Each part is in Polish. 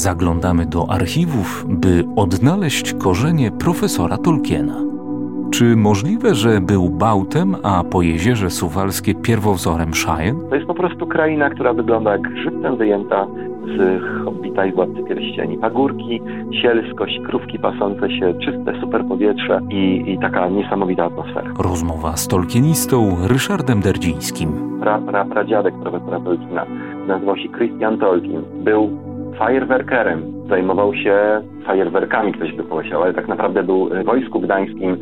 Zaglądamy do archiwów, by odnaleźć korzenie profesora Tolkiena. Czy możliwe, że był Bałtem, a po jezierze Suwalskie pierwowzorem Shire? To jest po prostu kraina, która wygląda jak żywcem wyjęta z Hobbita i Władcy Pierścieni. Pagórki, sielskość, krówki pasące się, czyste super powietrze i, i taka niesamowita atmosfera. Rozmowa z tolkienistą Ryszardem Derdzińskim. Pra, pra, pradziadek profesora Tolkiena nazywał się Christian Tolkien. Był fajerwerkerem. Zajmował się fajerwerkami, ktoś by pomyślał, ale tak naprawdę był w Wojsku Gdańskim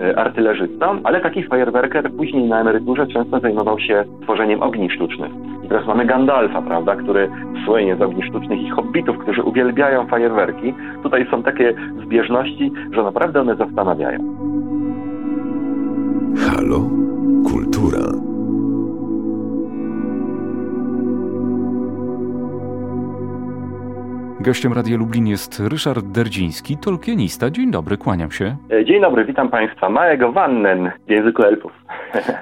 e, artylerzystą, ale taki fajerwerker później na emeryturze często zajmował się tworzeniem ogni sztucznych. I teraz mamy Gandalfa, prawda, który słynie z ogni sztucznych i hobbitów, którzy uwielbiają fajerwerki. Tutaj są takie zbieżności, że naprawdę one zastanawiają. Halo? Gościem Radia Lublin jest Ryszard Derdziński, tolkienista. Dzień dobry, kłaniam się. E, dzień dobry, witam Państwa. Małego Wannen w języku elfów.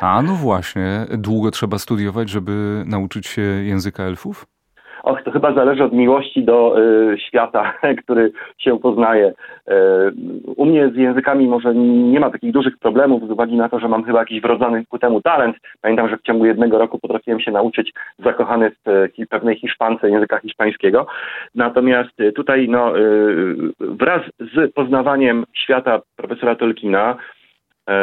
A no właśnie, długo trzeba studiować, żeby nauczyć się języka elfów? Och, to chyba zależy od miłości do y, świata, który się poznaje. Y, u mnie z językami może nie ma takich dużych problemów z uwagi na to, że mam chyba jakiś wrodzony ku temu talent. Pamiętam, że w ciągu jednego roku potrafiłem się nauczyć zakochany w y, pewnej Hiszpance języka hiszpańskiego. Natomiast y, tutaj no, y, wraz z poznawaniem świata profesora Tolkiena E,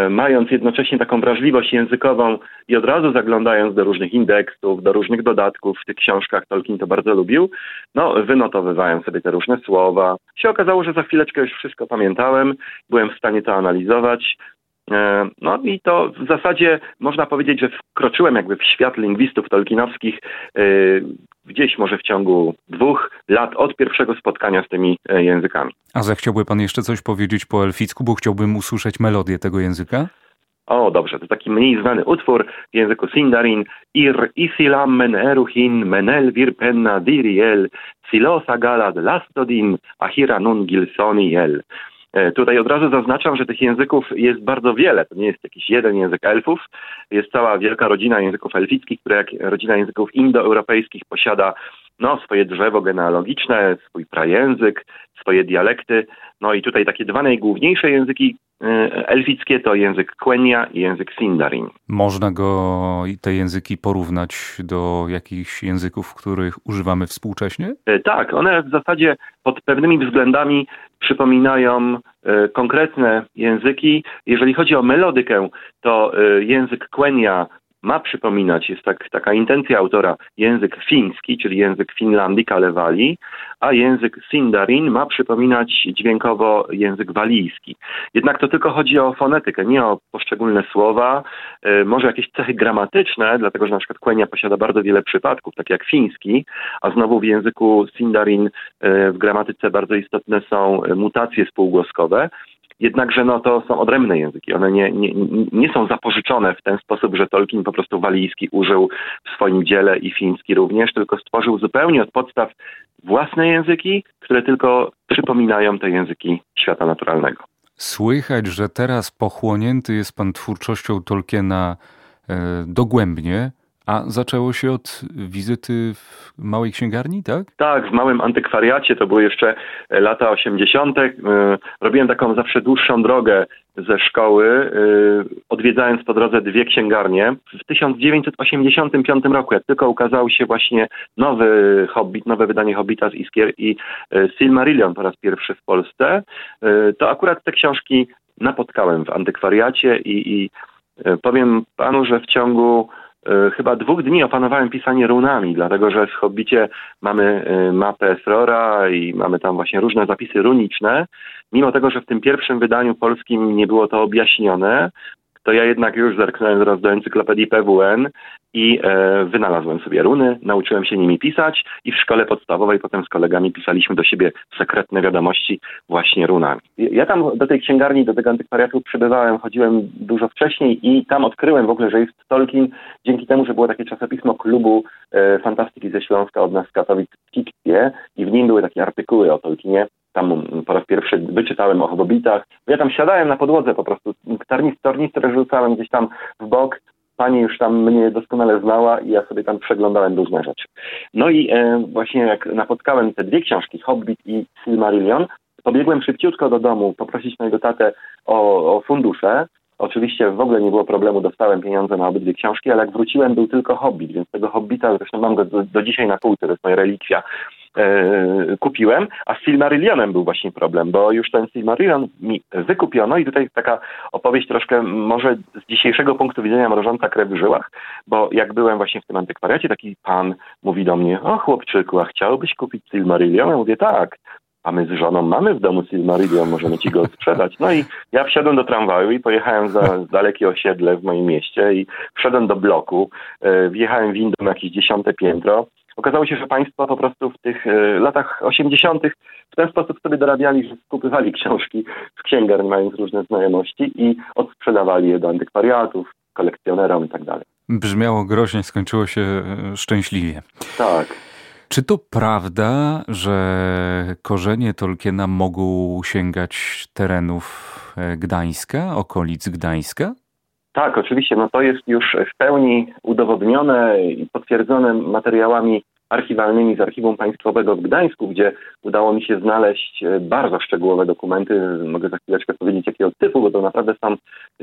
mając jednocześnie taką wrażliwość językową i od razu zaglądając do różnych indeksów, do różnych dodatków w tych książkach, Tolkien to bardzo lubił, no wynotowywałem sobie te różne słowa. Się okazało, że za chwileczkę już wszystko pamiętałem, byłem w stanie to analizować, e, no i to w zasadzie można powiedzieć, że wkroczyłem jakby w świat lingwistów tolkienowskich, e, gdzieś może w ciągu dwóch lat od pierwszego spotkania z tymi e, językami. A zechciałby pan jeszcze coś powiedzieć po elficku, bo chciałbym usłyszeć melodię tego języka? O, dobrze, to taki mniej znany utwór w języku Sindarin. Ir isilam men eruhin menel virpenna diriel silosa galad lastodin ahira nun gilsoni el. E, tutaj od razu zaznaczam, że tych języków jest bardzo wiele. To nie jest jakiś jeden język elfów. Jest cała wielka rodzina języków elfickich, która jak rodzina języków indoeuropejskich posiada no, swoje drzewo genealogiczne, swój prajęzyk, swoje dialekty. No i tutaj takie dwa najgłówniejsze języki elfickie to język Quenya i język Sindarin. Można go, te języki porównać do jakichś języków, których używamy współcześnie? E, tak, one w zasadzie pod pewnymi względami przypominają e, konkretne języki. Jeżeli chodzi o melodykę, to język Quenya ma przypominać, jest tak, taka intencja autora, język fiński, czyli język Finlandii, Kalewali, a język Sindarin ma przypominać dźwiękowo język walijski. Jednak to tylko chodzi o fonetykę, nie o poszczególne słowa, yy, może jakieś cechy gramatyczne, dlatego że na przykład Quenya posiada bardzo wiele przypadków, tak jak fiński, a znowu w języku Sindarin yy, w gramatyce bardzo istotne są mutacje spółgłoskowe, Jednakże no, to są odrębne języki. One nie, nie, nie są zapożyczone w ten sposób, że Tolkien po prostu walijski użył w swoim dziele i fiński również, tylko stworzył zupełnie od podstaw własne języki, które tylko przypominają te języki świata naturalnego. Słychać, że teraz pochłonięty jest pan twórczością Tolkiena e, dogłębnie. A zaczęło się od wizyty w małej księgarni, tak? Tak, w małym antykwariacie, to były jeszcze lata 80. E, robiłem taką zawsze dłuższą drogę ze szkoły, e, odwiedzając po drodze dwie księgarnie. W 1985 roku, jak tylko ukazał się właśnie nowy Hobbit, nowe wydanie Hobbita z Iskier i e, Silmarillion po raz pierwszy w Polsce, to akurat te książki napotkałem w antykwariacie i, i powiem panu, że w ciągu E, chyba dwóch dni opanowałem pisanie runami, dlatego że w Hobbicie mamy e, mapę Esrora i mamy tam właśnie różne zapisy runiczne. Mimo tego, że w tym pierwszym wydaniu polskim nie było to objaśnione, to ja jednak już zerknąłem zaraz do encyklopedii PWN i e, wynalazłem sobie runy, nauczyłem się nimi pisać i w szkole podstawowej potem z kolegami pisaliśmy do siebie sekretne wiadomości właśnie runami. Ja tam do tej księgarni, do tego antykwariatu przybywałem, chodziłem dużo wcześniej i tam odkryłem w ogóle, że jest Tolkien dzięki temu, że było takie czasopismo klubu e, fantastyki ze Śląska od nas z Katowic Fikcje i w nim były takie artykuły o Tolkienie tam po raz pierwszy wyczytałem o hobbitach. Ja tam siadałem na podłodze po prostu, tornistry rzucałem gdzieś tam w bok pani już tam mnie doskonale znała i ja sobie tam przeglądałem różne rzeczy. No i e, właśnie jak napotkałem te dwie książki, Hobbit i Silmarillion, pobiegłem szybciutko do domu poprosić mojego tatę o, o fundusze. Oczywiście w ogóle nie było problemu, dostałem pieniądze na obydwie książki, ale jak wróciłem był tylko Hobbit, więc tego Hobbita, zresztą mam go do, do dzisiaj na półce, to jest moja relikwia, kupiłem, a z Silmarillionem był właśnie problem, bo już ten Silmarillion mi wykupiono i tutaj taka opowieść troszkę może z dzisiejszego punktu widzenia mrożąca krew w żyłach, bo jak byłem właśnie w tym antykwariacie, taki pan mówi do mnie, o chłopczyku, a chciałbyś kupić Silmarillion? Ja mówię, tak, a my z żoną mamy w domu Silmarillion, możemy ci go sprzedać. No i ja wsiadłem do tramwaju i pojechałem za dalekie osiedle w moim mieście i wszedłem do bloku, e, wjechałem windą na jakieś dziesiąte piętro, Okazało się, że państwo po prostu w tych e, latach 80. w ten sposób sobie dorabiali, że skupywali książki w księgarni, mając różne znajomości i odsprzedawali je do antykwariatów, kolekcjonerom i tak. Brzmiało groźnie, skończyło się e, szczęśliwie. Tak. Czy to prawda, że korzenie Tolkiena mogą sięgać terenów e, Gdańska, okolic Gdańska? Tak, oczywiście. No to jest już w pełni udowodnione i potwierdzone materiałami archiwalnymi z Archiwum Państwowego w Gdańsku, gdzie udało mi się znaleźć e, bardzo szczegółowe dokumenty. Mogę za chwileczkę powiedzieć jakiego typu, bo to naprawdę są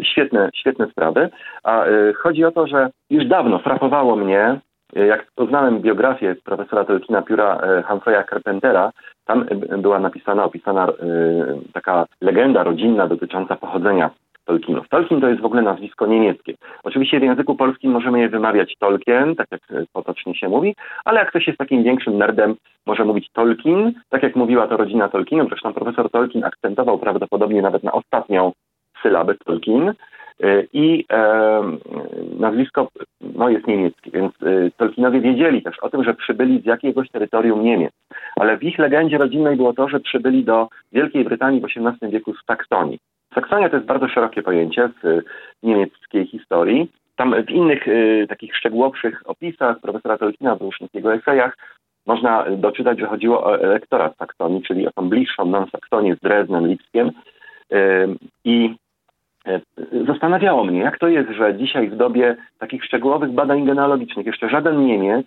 świetne, świetne sprawy. A y, chodzi o to, że już dawno frapowało mnie, jak poznałem biografię profesora Tolkiena Pióra Humphreya Carpentera, tam była napisana, opisana y, taka legenda rodzinna dotycząca pochodzenia Tolkienów. Tolkien to jest w ogóle nazwisko niemieckie. Oczywiście w języku polskim możemy je wymawiać Tolkien, tak jak e, potocznie się mówi, ale jak ktoś jest takim większym nerdem, może mówić Tolkien, tak jak mówiła to rodzina Tolkienów. Zresztą profesor Tolkien akcentował prawdopodobnie nawet na ostatnią sylabę Tolkien. E, I e, nazwisko no, jest niemieckie, więc e, Tolkienowie wiedzieli też o tym, że przybyli z jakiegoś terytorium Niemiec. Ale w ich legendzie rodzinnej było to, że przybyli do Wielkiej Brytanii w XVIII wieku z Saksonii. Saksonia to jest bardzo szerokie pojęcie w niemieckiej historii. Tam w innych y, takich szczegółowszych opisach profesora Tolkiena, w jego esejach, można doczytać, że chodziło o elektorat Saksonii, czyli o tą bliższą nam Saksonię z Dreznem, Lipskiem. Y, I y, zastanawiało mnie, jak to jest, że dzisiaj w dobie takich szczegółowych badań genealogicznych jeszcze żaden Niemiec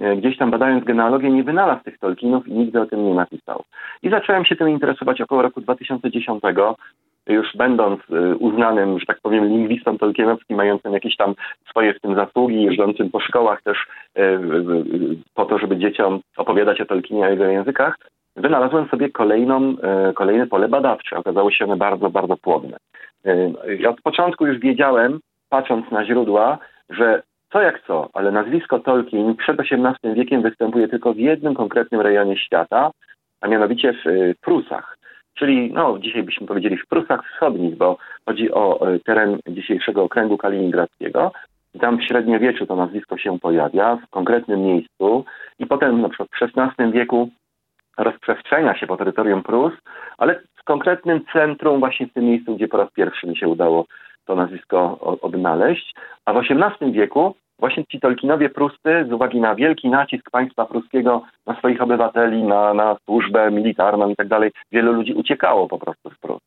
y, gdzieś tam badając genealogię nie wynalazł tych Tolkienów i nigdy o tym nie napisał. I zacząłem się tym interesować około roku 2010, już będąc y, uznanym, że tak powiem, lingwistą tolkienowskim, mającym jakieś tam swoje w tym zasługi, jeżdżącym po szkołach też y, y, po to, żeby dzieciom opowiadać o Tolkienie, o jego językach, wynalazłem sobie kolejną, kolejne pole badawcze. Okazało się one bardzo, bardzo płodne. Od początku już wiedziałem, patrząc na źródła, że co jak co, ale nazwisko Tolkien przed XVIII wiekiem występuje tylko w jednym konkretnym rejonie świata, a mianowicie w Prusach czyli no, dzisiaj byśmy powiedzieli w Prusach Wschodnich, bo chodzi o e, teren dzisiejszego okręgu kaliningradzkiego. Tam w średniowieczu to nazwisko się pojawia w konkretnym miejscu i potem na przykład w XVI wieku rozprzestrzenia się po terytorium Prus, ale w konkretnym centrum, właśnie w tym miejscu, gdzie po raz pierwszy mi się udało to nazwisko odnaleźć. A w XVIII wieku właśnie ci Tolkienowie pruscy z uwagi na wielki nacisk państwa pruskiego na swoich obywateli, na, na służbę militarną i tak dalej, wielu ludzi uciekało po prostu z Prus.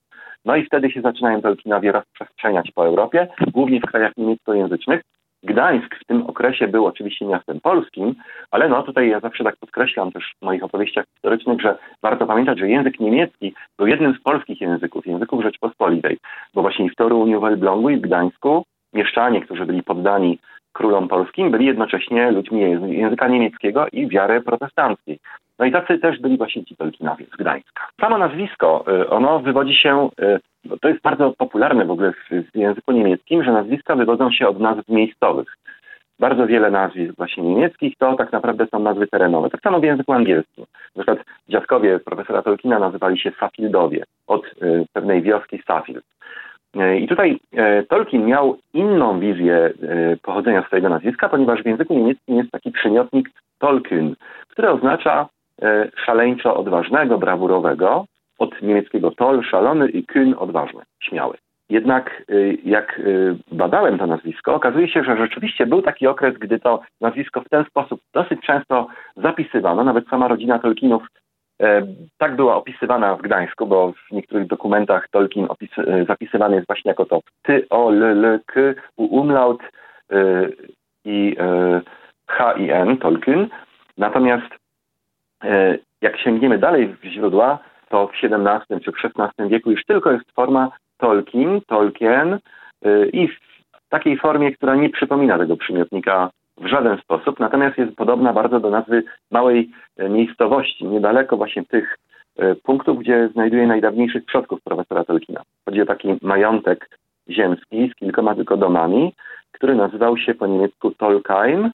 No i wtedy się zaczynają Tolkienowie rozprzestrzeniać po Europie, głównie w krajach niemieckojęzycznych. Gdańsk w tym okresie był oczywiście miastem polskim, ale no tutaj ja zawsze tak podkreślam też w moich opowieściach historycznych, że warto pamiętać, że język niemiecki był jednym z polskich języków, języków Rzeczpospolitej, bo właśnie w Toruniu, w Elblągu i w Gdańsku mieszczanie, którzy byli poddani królom polskim, byli jednocześnie ludźmi języka niemieckiego i wiary protestanckiej. No i tacy też byli właśnie ci Tolkienowie z Gdańska. Samo nazwisko, y, ono wywodzi się, y, to jest bardzo popularne w ogóle w języku niemieckim, że nazwiska wywodzą się od nazw miejscowych. Bardzo wiele nazwisk właśnie niemieckich to tak naprawdę są nazwy terenowe. Tak samo w języku angielskim. Na przykład dziadkowie profesora Tolkiena nazywali się Safildowie od y, pewnej wioski Safild. E, I tutaj e, Tolkien miał inną wizję e, pochodzenia swojego nazwiska, ponieważ w języku niemieckim jest taki przymiotnik Tolkien, który oznacza szaleńczo odważnego, brawurowego, od niemieckiego tol, szalony i kyn, odważny, śmiały. Jednak jak badałem to nazwisko, okazuje się, że rzeczywiście był taki okres, gdy to nazwisko w ten sposób dosyć często zapisywano. Nawet sama rodzina Tolkienów tak była opisywana w Gdańsku, bo w niektórych dokumentach Tolkien opis, e, zapisywany jest właśnie jako to ty, o, l, l, k, u, umlaut, i H i N, Tolkien. Natomiast jak sięgniemy dalej w źródła, to w XVII czy XVI wieku już tylko jest forma Tolkien, Tolkien i w takiej formie, która nie przypomina tego przymiotnika w żaden sposób, natomiast jest podobna bardzo do nazwy małej miejscowości, niedaleko właśnie tych E, punktów, gdzie znajduje najdawniejszych przodków profesora Tolkiena. Chodzi o taki majątek ziemski z kilkoma tylko domami, który nazywał się po niemiecku Tolkheim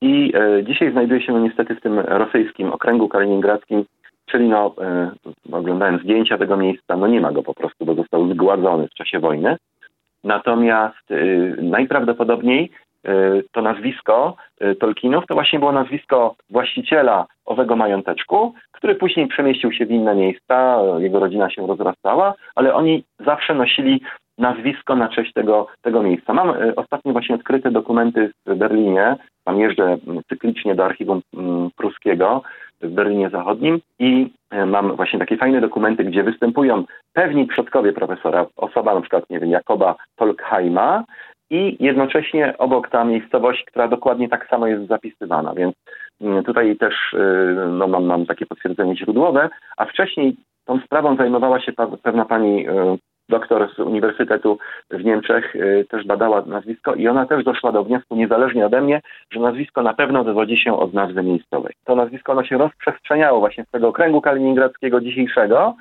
i e, dzisiaj znajduje się no, niestety w tym rosyjskim okręgu kaliningradzkim, czyli no, e, zdjęcia tego miejsca, no nie ma go po prostu, bo został zgładzony w czasie wojny. Natomiast e, najprawdopodobniej e, to nazwisko e, Tolkienów to właśnie było nazwisko właściciela owego mająteczku, który później przemieścił się w inne miejsca, jego rodzina się rozrastała, ale oni zawsze nosili nazwisko na cześć tego, tego miejsca. Mam e, ostatnio właśnie odkryte dokumenty w Berlinie, tam jeżdżę cyklicznie do archiwum pruskiego w Berlinie Zachodnim i mam właśnie takie fajne dokumenty, gdzie występują pewni przodkowie profesora, osoba na przykład, nie wiem, Jakoba Tolkheima, i jednocześnie obok ta miejscowość, która dokładnie tak samo jest zapisywana, więc mm, tutaj też y, no, mam, mam takie potwierdzenie źródłowe, a wcześniej tą sprawą zajmowała się pewna pani y, doktor z Uniwersytetu w Niemczech, y, też badała nazwisko i ona też doszła do wniosku, niezależnie ode mnie, że nazwisko na pewno wywodzi się od nazwy miejscowej. To nazwisko ono się rozprzestrzeniało właśnie z tego okręgu kaliningradzkiego dzisiejszego,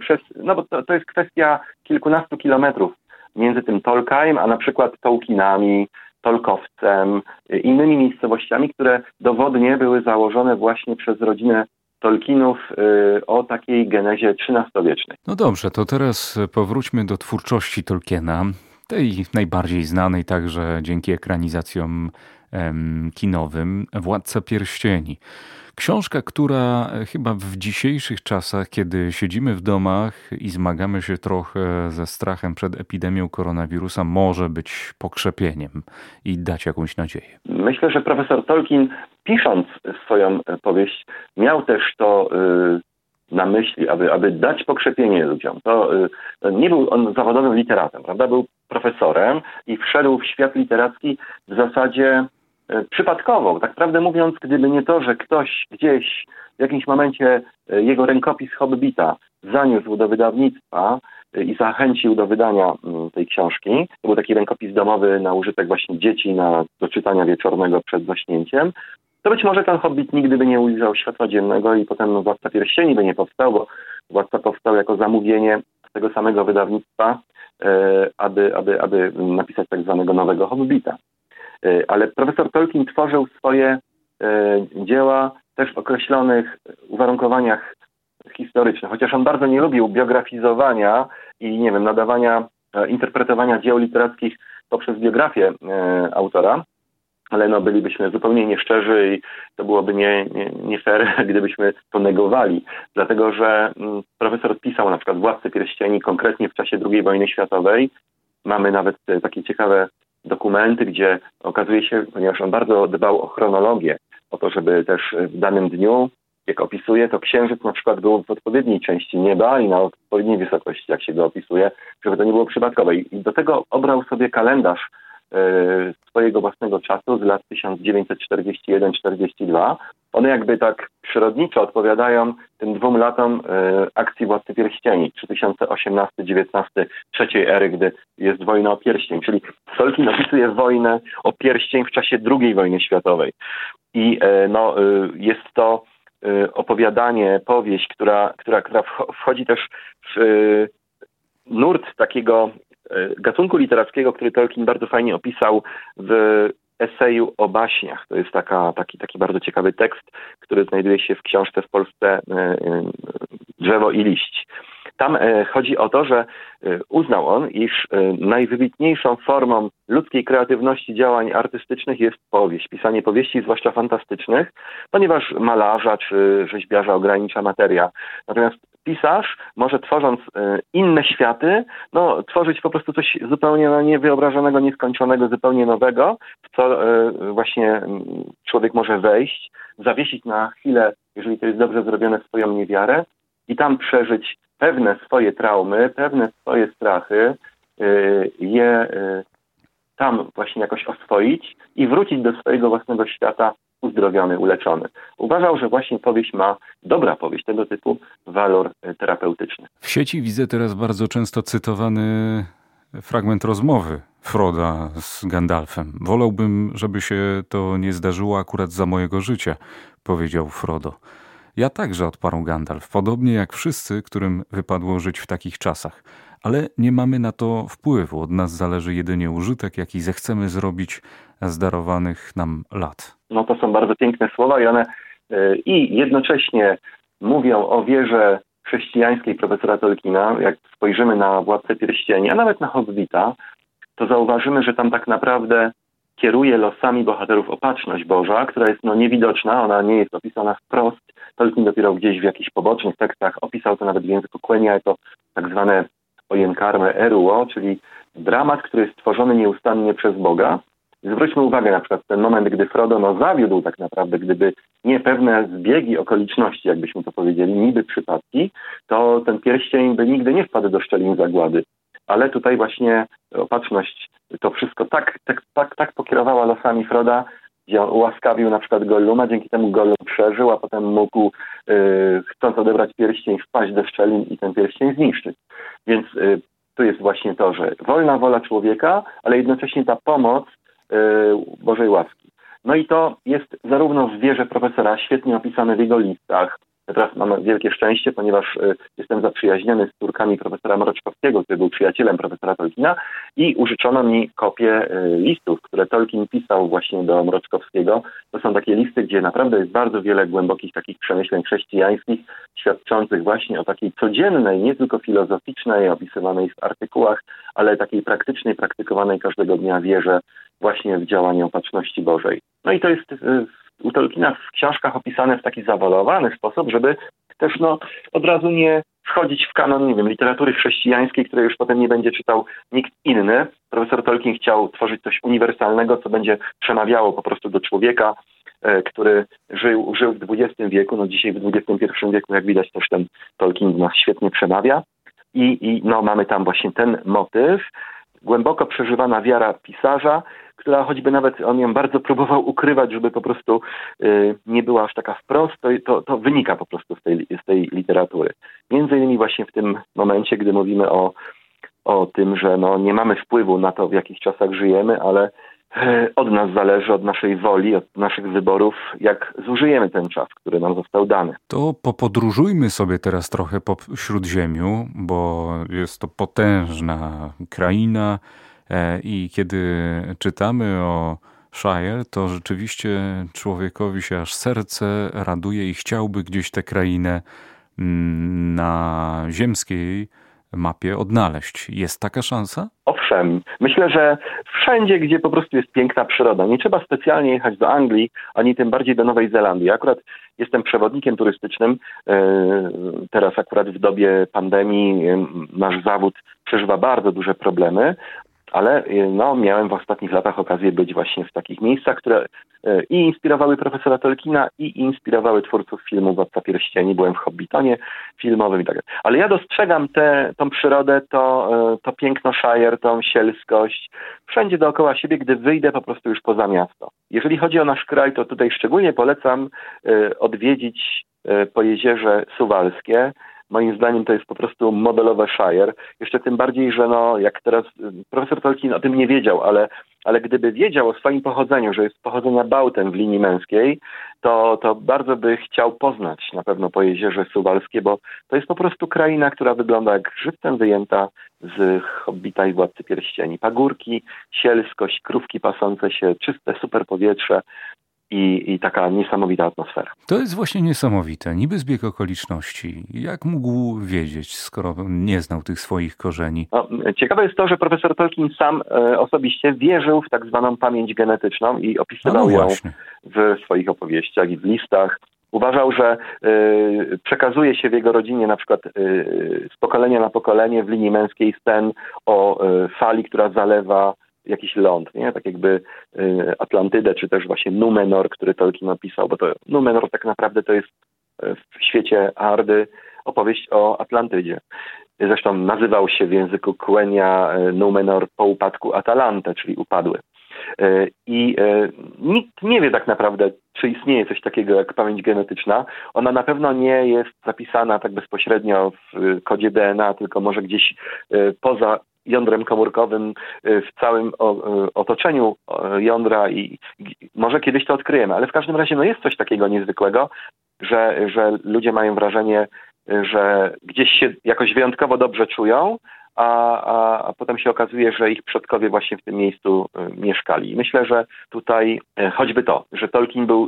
przez, no bo to, to jest kwestia kilkunastu kilometrów między tym Tolkheim, a na przykład Tolkienami, Tolkowcem, innymi miejscowościami, które dowodnie były założone właśnie przez rodzinę Tolkienów y, o takiej genezie XIII-wiecznej. No dobrze, to teraz powróćmy do twórczości Tolkiena, tej najbardziej znanej także dzięki ekranizacjom kinowym Władca Pierścieni. Książka, która chyba w dzisiejszych czasach, kiedy siedzimy w domach i zmagamy się trochę ze strachem przed epidemią koronawirusa, może być pokrzepieniem i dać jakąś nadzieję. Myślę, że profesor Tolkien, pisząc swoją powieść, miał też to y, na myśli, aby, aby dać pokrzepienie ludziom. To nie był on zawodowym literatem, prawda? Był profesorem i wszedł w świat literacki w zasadzie E, przypadkowo. Tak prawdę mówiąc, gdyby nie to, że ktoś gdzieś w jakimś momencie e, jego rękopis Hobbita zaniósł do wydawnictwa e, i zachęcił do wydania mm, tej książki. To był taki rękopis domowy na użytek właśnie dzieci na, do czytania wieczornego przed zaśnięciem. To być może ten Hobbit nigdy by nie ujrzał światła dziennego i potem Władca Pierścieni by nie powstał, bo Władca powstał jako zamówienie tego samego wydawnictwa, aby, aby, aby napisać tak zwanego nowego Hobbita. E, ale profesor Tolkien tworzył swoje e, dzieła też w określonych uwarunkowaniach historycznych, chociaż on bardzo nie lubił biografizowania i nie wiem, nadawania, e, interpretowania dzieł literackich poprzez biografię autora, ale no bylibyśmy zupełnie nieszczerzy i to byłoby nie, nie, nie fair, gdybyśmy to negowali, dlatego że mm, profesor pisał na przykład Władcy Pierścieni konkretnie w czasie II wojny światowej. Mamy nawet takie ciekawe dokumenty, gdzie okazuje się, ponieważ on bardzo dbał o chronologię, o to, żeby też w danym dniu, jak opisuje, to księżyc na przykład był w odpowiedniej części nieba i na odpowiedniej wysokości, jak się go opisuje, żeby to nie było przypadkowe. I do tego obrał sobie kalendarz swojego własnego czasu z lat 1941-42. One jakby tak przyrodniczo odpowiadają tym dwóm latom e, akcji Władcy Pierścieni 3018-19 trzeciej ery, gdy jest wojna o pierścień. Czyli Tolkien opisuje wojnę o pierścień w czasie II wojny światowej. I e, no, jest to opowiadanie, powieść, która, która, która wchodzi też w nurt takiego E, gatunku literackiego, który Tolkien bardzo fajnie opisał w eseju o baśniach. To jest taka, taki, taki bardzo ciekawy tekst, który znajduje się w książce w Polsce e, e, Drzewo i liść. Tam chodzi o to, że uznał on, iż najwybitniejszą formą ludzkiej kreatywności działań artystycznych jest powieść, pisanie powieści, zwłaszcza fantastycznych, ponieważ malarza czy rzeźbiarza ogranicza materia. Natomiast pisarz może tworząc e, inne światy, no, tworzyć po prostu coś zupełnie no, niewyobrażonego, nieskończonego, zupełnie nowego, w co e, właśnie człowiek może wejść, zawiesić na chwilę, jeżeli to jest dobrze zrobione, swoją niewiarę i tam przeżyć pewne swoje traumy, pewne swoje strachy, e, je tam właśnie jakoś oswoić i wrócić do swojego własnego świata uzdrowiony, uleczony. Uważał, że właśnie powieść ma, dobra powieść tego typu, walor e, terapeutyczny. W sieci widzę teraz bardzo często cytowany fragment rozmowy Froda z Gandalfem. Wolałbym, żeby się to nie zdarzyło akurat za mojego życia, powiedział Frodo. Ja także odparł Gandalf, podobnie jak wszyscy, którym wypadło żyć w takich czasach. Ale nie mamy na to wpływu. Od nas zależy jedynie użytek, jaki zechcemy zrobić z darowanych nam lat. No to są bardzo piękne słowa i one yy, i jednocześnie mówią o wierze chrześcijańskiej profesora Tolkiena. Jak spojrzymy na Władcę Pierścieni, a nawet na Hobbita, to zauważymy, że tam tak naprawdę kieruje losami bohaterów opatrzność Boża, która jest no, niewidoczna, ona nie jest opisana wprost. Tolkien dopiero gdzieś w jakichś pobocznych tekstach opisał to nawet w języku Quenya jako tak zwane ojenkarme eruo, czyli dramat, który jest tworzony nieustannie przez Boga. Zwróćmy uwagę na przykład ten moment, gdy Frodo no, zawiódł tak naprawdę, gdyby nie pewne zbiegi okoliczności, jakbyśmy to powiedzieli, niby przypadki, to ten pierścień by nigdy nie wpadł do szczelin zagłady ale tutaj właśnie opatrzność to wszystko tak, tak, tak, tak pokierowała losami Froda, gdzie ułaskawił na przykład Golluma, dzięki temu Gollum przeżył, a potem mógł, yy, chcąc odebrać pierścień, wpaść do szczelin i ten pierścień zniszczyć. Więc yy, tu jest właśnie to, że wolna wola człowieka, ale jednocześnie ta pomoc yy, Bożej łaski. No i to jest zarówno w wierze profesora świetnie opisane w jego listach, Teraz mam wielkie szczęście, ponieważ y, jestem zaprzyjaźniony z córkami profesora Mroczkowskiego, który był przyjacielem profesora Tolkiena i użyczono mi kopię y, listów, które Tolkien pisał właśnie do Mroczkowskiego. To są takie listy, gdzie naprawdę jest bardzo wiele głębokich takich przemyśleń chrześcijańskich, świadczących właśnie o takiej codziennej, nie tylko filozoficznej, opisywanej w artykułach, ale takiej praktycznej, praktykowanej każdego dnia wierze właśnie w działanie opatrzności Bożej. No i to jest y, u Tolkiena w książkach opisane w taki zawalowany sposób, żeby też no, od razu nie wchodzić w kanon, nie wiem, literatury chrześcijańskiej, której już potem nie będzie czytał nikt inny. Profesor Tolkien chciał tworzyć coś uniwersalnego, co będzie przemawiało po prostu do człowieka, e, który żył, żył w XX wieku. No dzisiaj w XXI wieku, jak widać, też ten Tolkien nas świetnie przemawia. I, I no, mamy tam właśnie ten motyw, głęboko przeżywana wiara pisarza, która choćby nawet on ją bardzo próbował ukrywać, żeby po prostu y, nie była aż taka wprost, to, to, to, wynika po prostu z tej, z tej literatury. Między innymi właśnie w tym momencie, gdy mówimy o, o tym, że no, nie mamy wpływu na to, w jakich czasach żyjemy, ale e, od nas zależy, od naszej woli, od naszych wyborów, jak zużyjemy ten czas, który nam został dany. To popodróżujmy sobie teraz trochę po Śródziemiu, bo jest to potężna kraina, I kiedy czytamy o Shire, to rzeczywiście człowiekowi się aż serce raduje i chciałby gdzieś tę krainę mm, na ziemskiej mapie odnaleźć. Jest taka szansa? Owszem. Myślę, że wszędzie, gdzie po prostu jest piękna przyroda, nie trzeba specjalnie jechać do Anglii, ani tym bardziej do Nowej Zelandii. Akurat jestem przewodnikiem turystycznym. E, teraz akurat w dobie pandemii nasz zawód przeżywa bardzo duże problemy, ale y, no, miałem w ostatnich latach okazję być właśnie w takich miejscach, które y, i inspirowały profesora Tolkiena i inspirowały twórców filmu Władca Pierścieni. Byłem w Hobbitonie filmowym i tak dalej. Ale ja dostrzegam tę tą przyrodę, to, y, to piękno Shire, tą sielskość, wszędzie dookoła siebie, gdy wyjdę po prostu już poza miasto. Jeżeli chodzi o nasz kraj, to tutaj szczególnie polecam odwiedzić po jeziorze Suwalskie, Moim zdaniem to jest po prostu modelowe Shire. Jeszcze tym bardziej, że no, jak teraz profesor Tolkien o tym nie wiedział, ale, ale gdyby wiedział o swoim pochodzeniu, że jest pochodzenia Bałtem w linii męskiej, to, to bardzo by chciał poznać na pewno po jeziorze Suwalskie, bo to jest po prostu kraina, która wygląda jak żywcem wyjęta z Hobbita i Władcy Pierścieni. Pagórki, sielskość, krówki pasące się, czyste, super powietrze i, i taka niesamowita atmosfera. To jest właśnie niesamowite. Niby zbieg okoliczności. Jak mógł wiedzieć, skoro nie znał tych swoich korzeni? No, ciekawe jest to, że profesor Tolkien sam e, osobiście wierzył w tak zwaną pamięć genetyczną i opisywał no ją w swoich opowieściach i w listach. Uważał, że y, przekazuje się w jego rodzinie na przykład y, z pokolenia na pokolenie w linii męskiej scen o y, fali, która zalewa jakiś ląd, nie? tak jakby y, Atlantydę, czy też właśnie Numenor, który Tolkien napisał, bo to Numenor tak naprawdę to jest y, w świecie Ardy opowieść o Atlantydzie. zresztą nazywał się w języku Quenya Numenor po upadku Atalante, czyli upadły. I nikt nie wie tak naprawdę, czy istnieje coś takiego jak pamięć genetyczna. Ona na pewno nie jest zapisana tak bezpośrednio w kodzie DNA, tylko może gdzieś poza jądrem komórkowym w całym otoczeniu jądra i może kiedyś to odkryjemy, ale w każdym razie no jest coś takiego niezwykłego, że, że ludzie mają wrażenie, że gdzieś się jakoś wyjątkowo dobrze czują, a, a, a potem się okazuje, że ich przodkowie właśnie w tym miejscu y, mieszkali. Myślę, że tutaj y, choćby to, że Tolkien był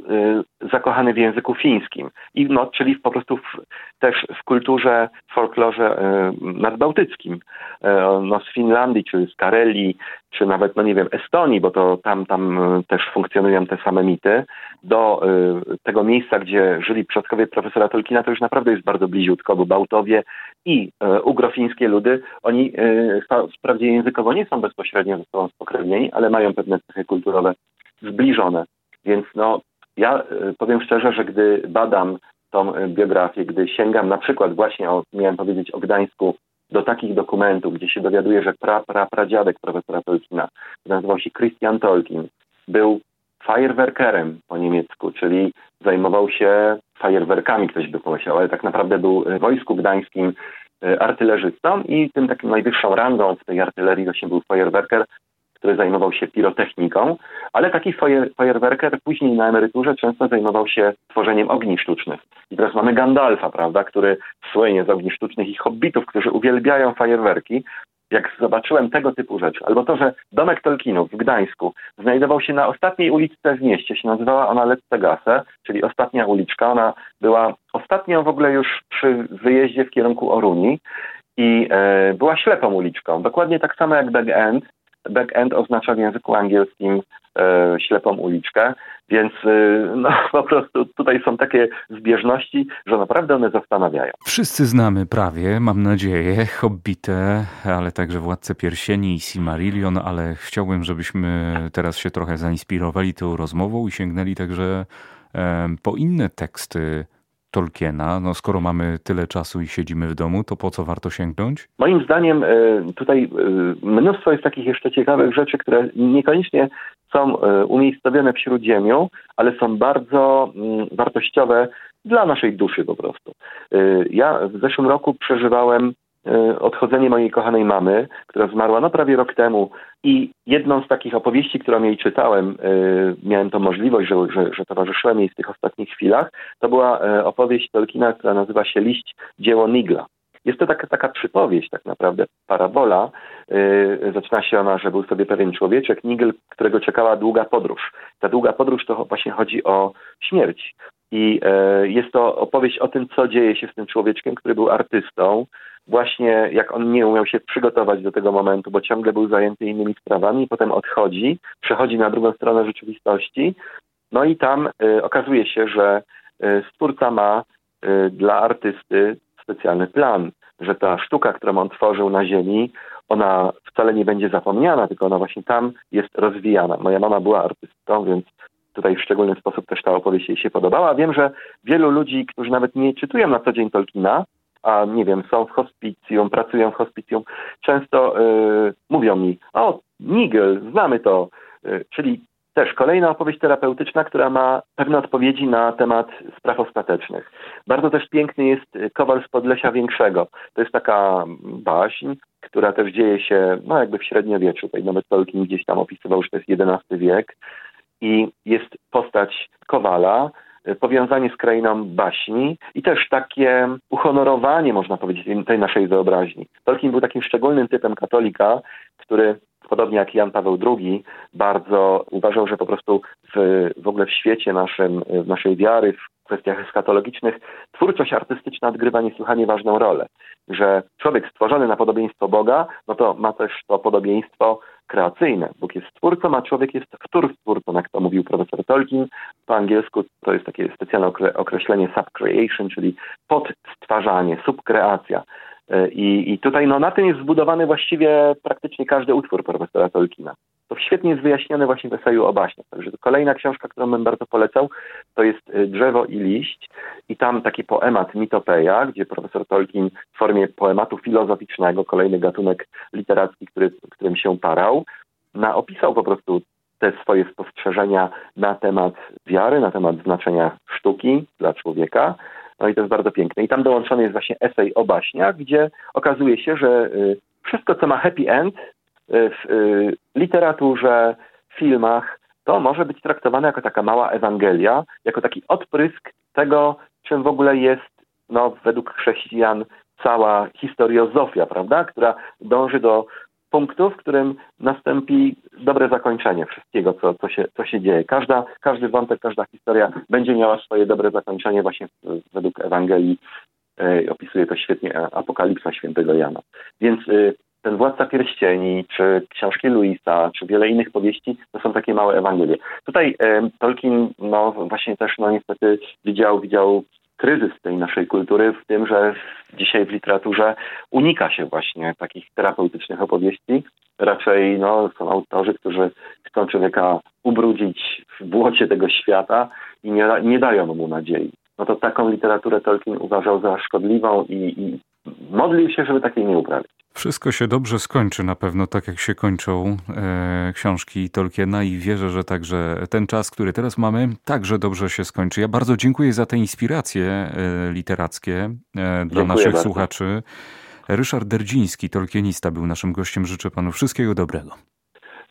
y, zakochany w języku fińskim, i no, czyli po prostu w, też w kulturze, w folklorze nadbałtyckim, no, z Finlandii, czy z Karelii, czy nawet, no nie wiem, Estonii, bo to tam, tam też funkcjonują te same mity, do tego miejsca, gdzie żyli przodkowie profesora Tolkiena, to już naprawdę jest bardzo bliziutko, bo Bałtowie i ugrofińskie ludy, oni e, wprawdzie językowo nie są bezpośrednio ze sobą spokrewnieni, ale mają pewne cechy kulturowe zbliżone. Więc no, ja e, powiem szczerze, że gdy badam tą e, biografię, gdy sięgam na przykład właśnie, o, miałem powiedzieć o Gdańsku, do takich dokumentów, gdzie się dowiaduję, że pra, pra, pradziadek profesora Tolkiena, nazywał się Christian Tolkien, był Firewerkerem po niemiecku, czyli zajmował się fajerwerkami, ktoś by pomyślał, ale tak naprawdę był w Wojsku Gdańskim E, artylerzystą i tym takim najwyższą rangą w tej artylerii właśnie był fajerwerker, który zajmował się pirotechniką, ale taki fajerwerker później na emeryturze często zajmował się tworzeniem ogni sztucznych. I teraz mamy Gandalfa, prawda, który słynie z ogni sztucznych i hobbitów, którzy uwielbiają fajerwerki, jak zobaczyłem tego typu rzeczy, albo to, że domek Tolkienów w Gdańsku znajdował się na ostatniej uliczce w mieście, się nazywała ona Lettegase, czyli ostatnia uliczka. Ona była ostatnią w ogóle już przy wyjeździe w kierunku Oruni i e, była ślepą uliczką. Dokładnie tak samo jak Back End. Back End oznacza w języku angielskim e, ślepą uliczkę. Więc y, no, po prostu tutaj są takie zbieżności, że naprawdę one zastanawiają. Wszyscy znamy prawie, mam nadzieję, Hobbitę, ale także Władcę Piersieni i Silmarillion, ale chciałbym, żebyśmy teraz się trochę zainspirowali tą rozmową i sięgnęli także po inne teksty Tolkiena. No, skoro mamy tyle czasu i siedzimy w domu, to po co warto sięgnąć? Moim zdaniem e, tutaj e, mnóstwo jest takich jeszcze ciekawych rzeczy, które niekoniecznie są e, umiejscowione w Śródziemiu, ale są bardzo mm, wartościowe dla naszej duszy po prostu. Ja w zeszłym roku przeżywałem odchodzenie mojej kochanej mamy, która zmarła no prawie rok temu i jedną z takich opowieści, którą jej czytałem, e, miałem tą możliwość, że, że, że towarzyszyłem jej w tych ostatnich chwilach, to była e, opowieść Tolkiena, która nazywa się Liść dzieło Nigla. Jest to taka, taka przypowieść, tak naprawdę, parabola. Yy, zaczyna się ona, że był sobie pewien człowieczek, Nigel, którego czekała długa podróż. Ta długa podróż to właśnie chodzi o śmierć. I yy, jest to opowieść o tym, co dzieje się z tym człowieczkiem, który był artystą, właśnie jak on nie umiał się przygotować do tego momentu, bo ciągle był zajęty innymi sprawami, potem odchodzi, przechodzi na drugą stronę rzeczywistości, no i tam y, okazuje się, że y, stwórca ma dla artysty specjalny plan, że ta sztuka, którą on tworzył na ziemi, ona wcale nie będzie zapomniana, tylko ona właśnie tam jest rozwijana. Moja mama była artystką, więc tutaj w szczególny sposób też ta opowieść jej się podobała. Wiem, że wielu ludzi, którzy nawet nie czytują na co dzień Tolkiena, a nie wiem, są w hospicjum, pracują w hospicjum, często y, mówią mi, o, Nigel, znamy to, y, czyli też kolejna opowieść terapeutyczna, która ma pewne odpowiedzi na temat spraw ostatecznych. Bardzo też piękny jest Kowal z Podlesia Większego. To jest taka baśń, która też dzieje się no jakby w średniowieczu. Tutaj nawet Tolkien gdzieś tam opisywał, że to jest XI wiek. I jest postać Kowala, powiązanie z krainą baśni i też takie uhonorowanie, można powiedzieć, tej naszej wyobraźni. Tolkien był takim szczególnym typem katolika, który podobnie jak Jan Paweł II, bardzo uważał, że po prostu w, w ogóle w świecie naszym, w naszej wiary, w kwestiach eskatologicznych, twórczość artystyczna odgrywa niesłychanie ważną rolę. Że człowiek stworzony na podobieństwo Boga, no to ma też to podobieństwo kreacyjne. Bóg jest stwórcą, a człowiek jest wtórstwórcą, jak to mówił profesor Tolkien. Po angielsku to jest takie specjalne określenie subcreation, czyli podstwarzanie, subkreacja. E, I, I tutaj no, na tym jest zbudowany właściwie praktycznie każdy utwór profesora Tolkiena. To świetnie jest wyjaśnione właśnie w eseju o baśniach. Także kolejna książka, którą bym bardzo polecał, to jest y, Drzewo i liść i tam taki poemat Mitopeja, gdzie profesor Tolkien w formie poematu filozoficznego, kolejny gatunek literacki, który, którym się parał, na, opisał po prostu te swoje spostrzeżenia na temat wiary, na temat znaczenia sztuki dla człowieka. No i to jest bardzo piękne. I tam dołączony jest właśnie esej o baśniach, gdzie okazuje się, że y, wszystko, co ma happy end w y, literaturze, filmach, to może być traktowane jako taka mała Ewangelia, jako taki odprysk tego, czym w ogóle jest no, według chrześcijan cała historiozofia, prawda, która dąży do punktu, w którym nastąpi dobre zakończenie wszystkiego, co, co, się, co się dzieje. Każda, każdy wątek, każda historia będzie miała swoje dobre zakończenie właśnie według Ewangelii. E, opisuje to świetnie Apokalipsa świętego Jana. Więc ten Władca Pierścieni, czy książki Luisa, czy wiele innych powieści, to są takie małe Ewangelie. Tutaj e, Tolkien, no właśnie też, no niestety widział, widział kryzys tej naszej kultury w tym, że dzisiaj w literaturze unika się właśnie takich terapeutycznych opowieści. Raczej no, są autorzy, którzy chcą człowieka ubrudzić w błocie tego świata i nie, nie dają mu nadziei. No to taką literaturę Tolkien uważał za szkodliwą i, i modlił się, żeby takiej nie uprawić. Wszystko się dobrze skończy na pewno, tak jak się kończą e, książki Tolkiena i wierzę, że także ten czas, który teraz mamy, także dobrze się skończy. Ja bardzo dziękuję za te inspiracje e, literackie e, dla dziękuję naszych bardzo. słuchaczy. Ryszard Derdziński, tolkienista, był naszym gościem. Życzę panu wszystkiego dobrego.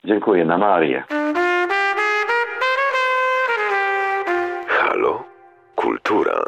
Dziękuję, na Marię. Halo? Cultura.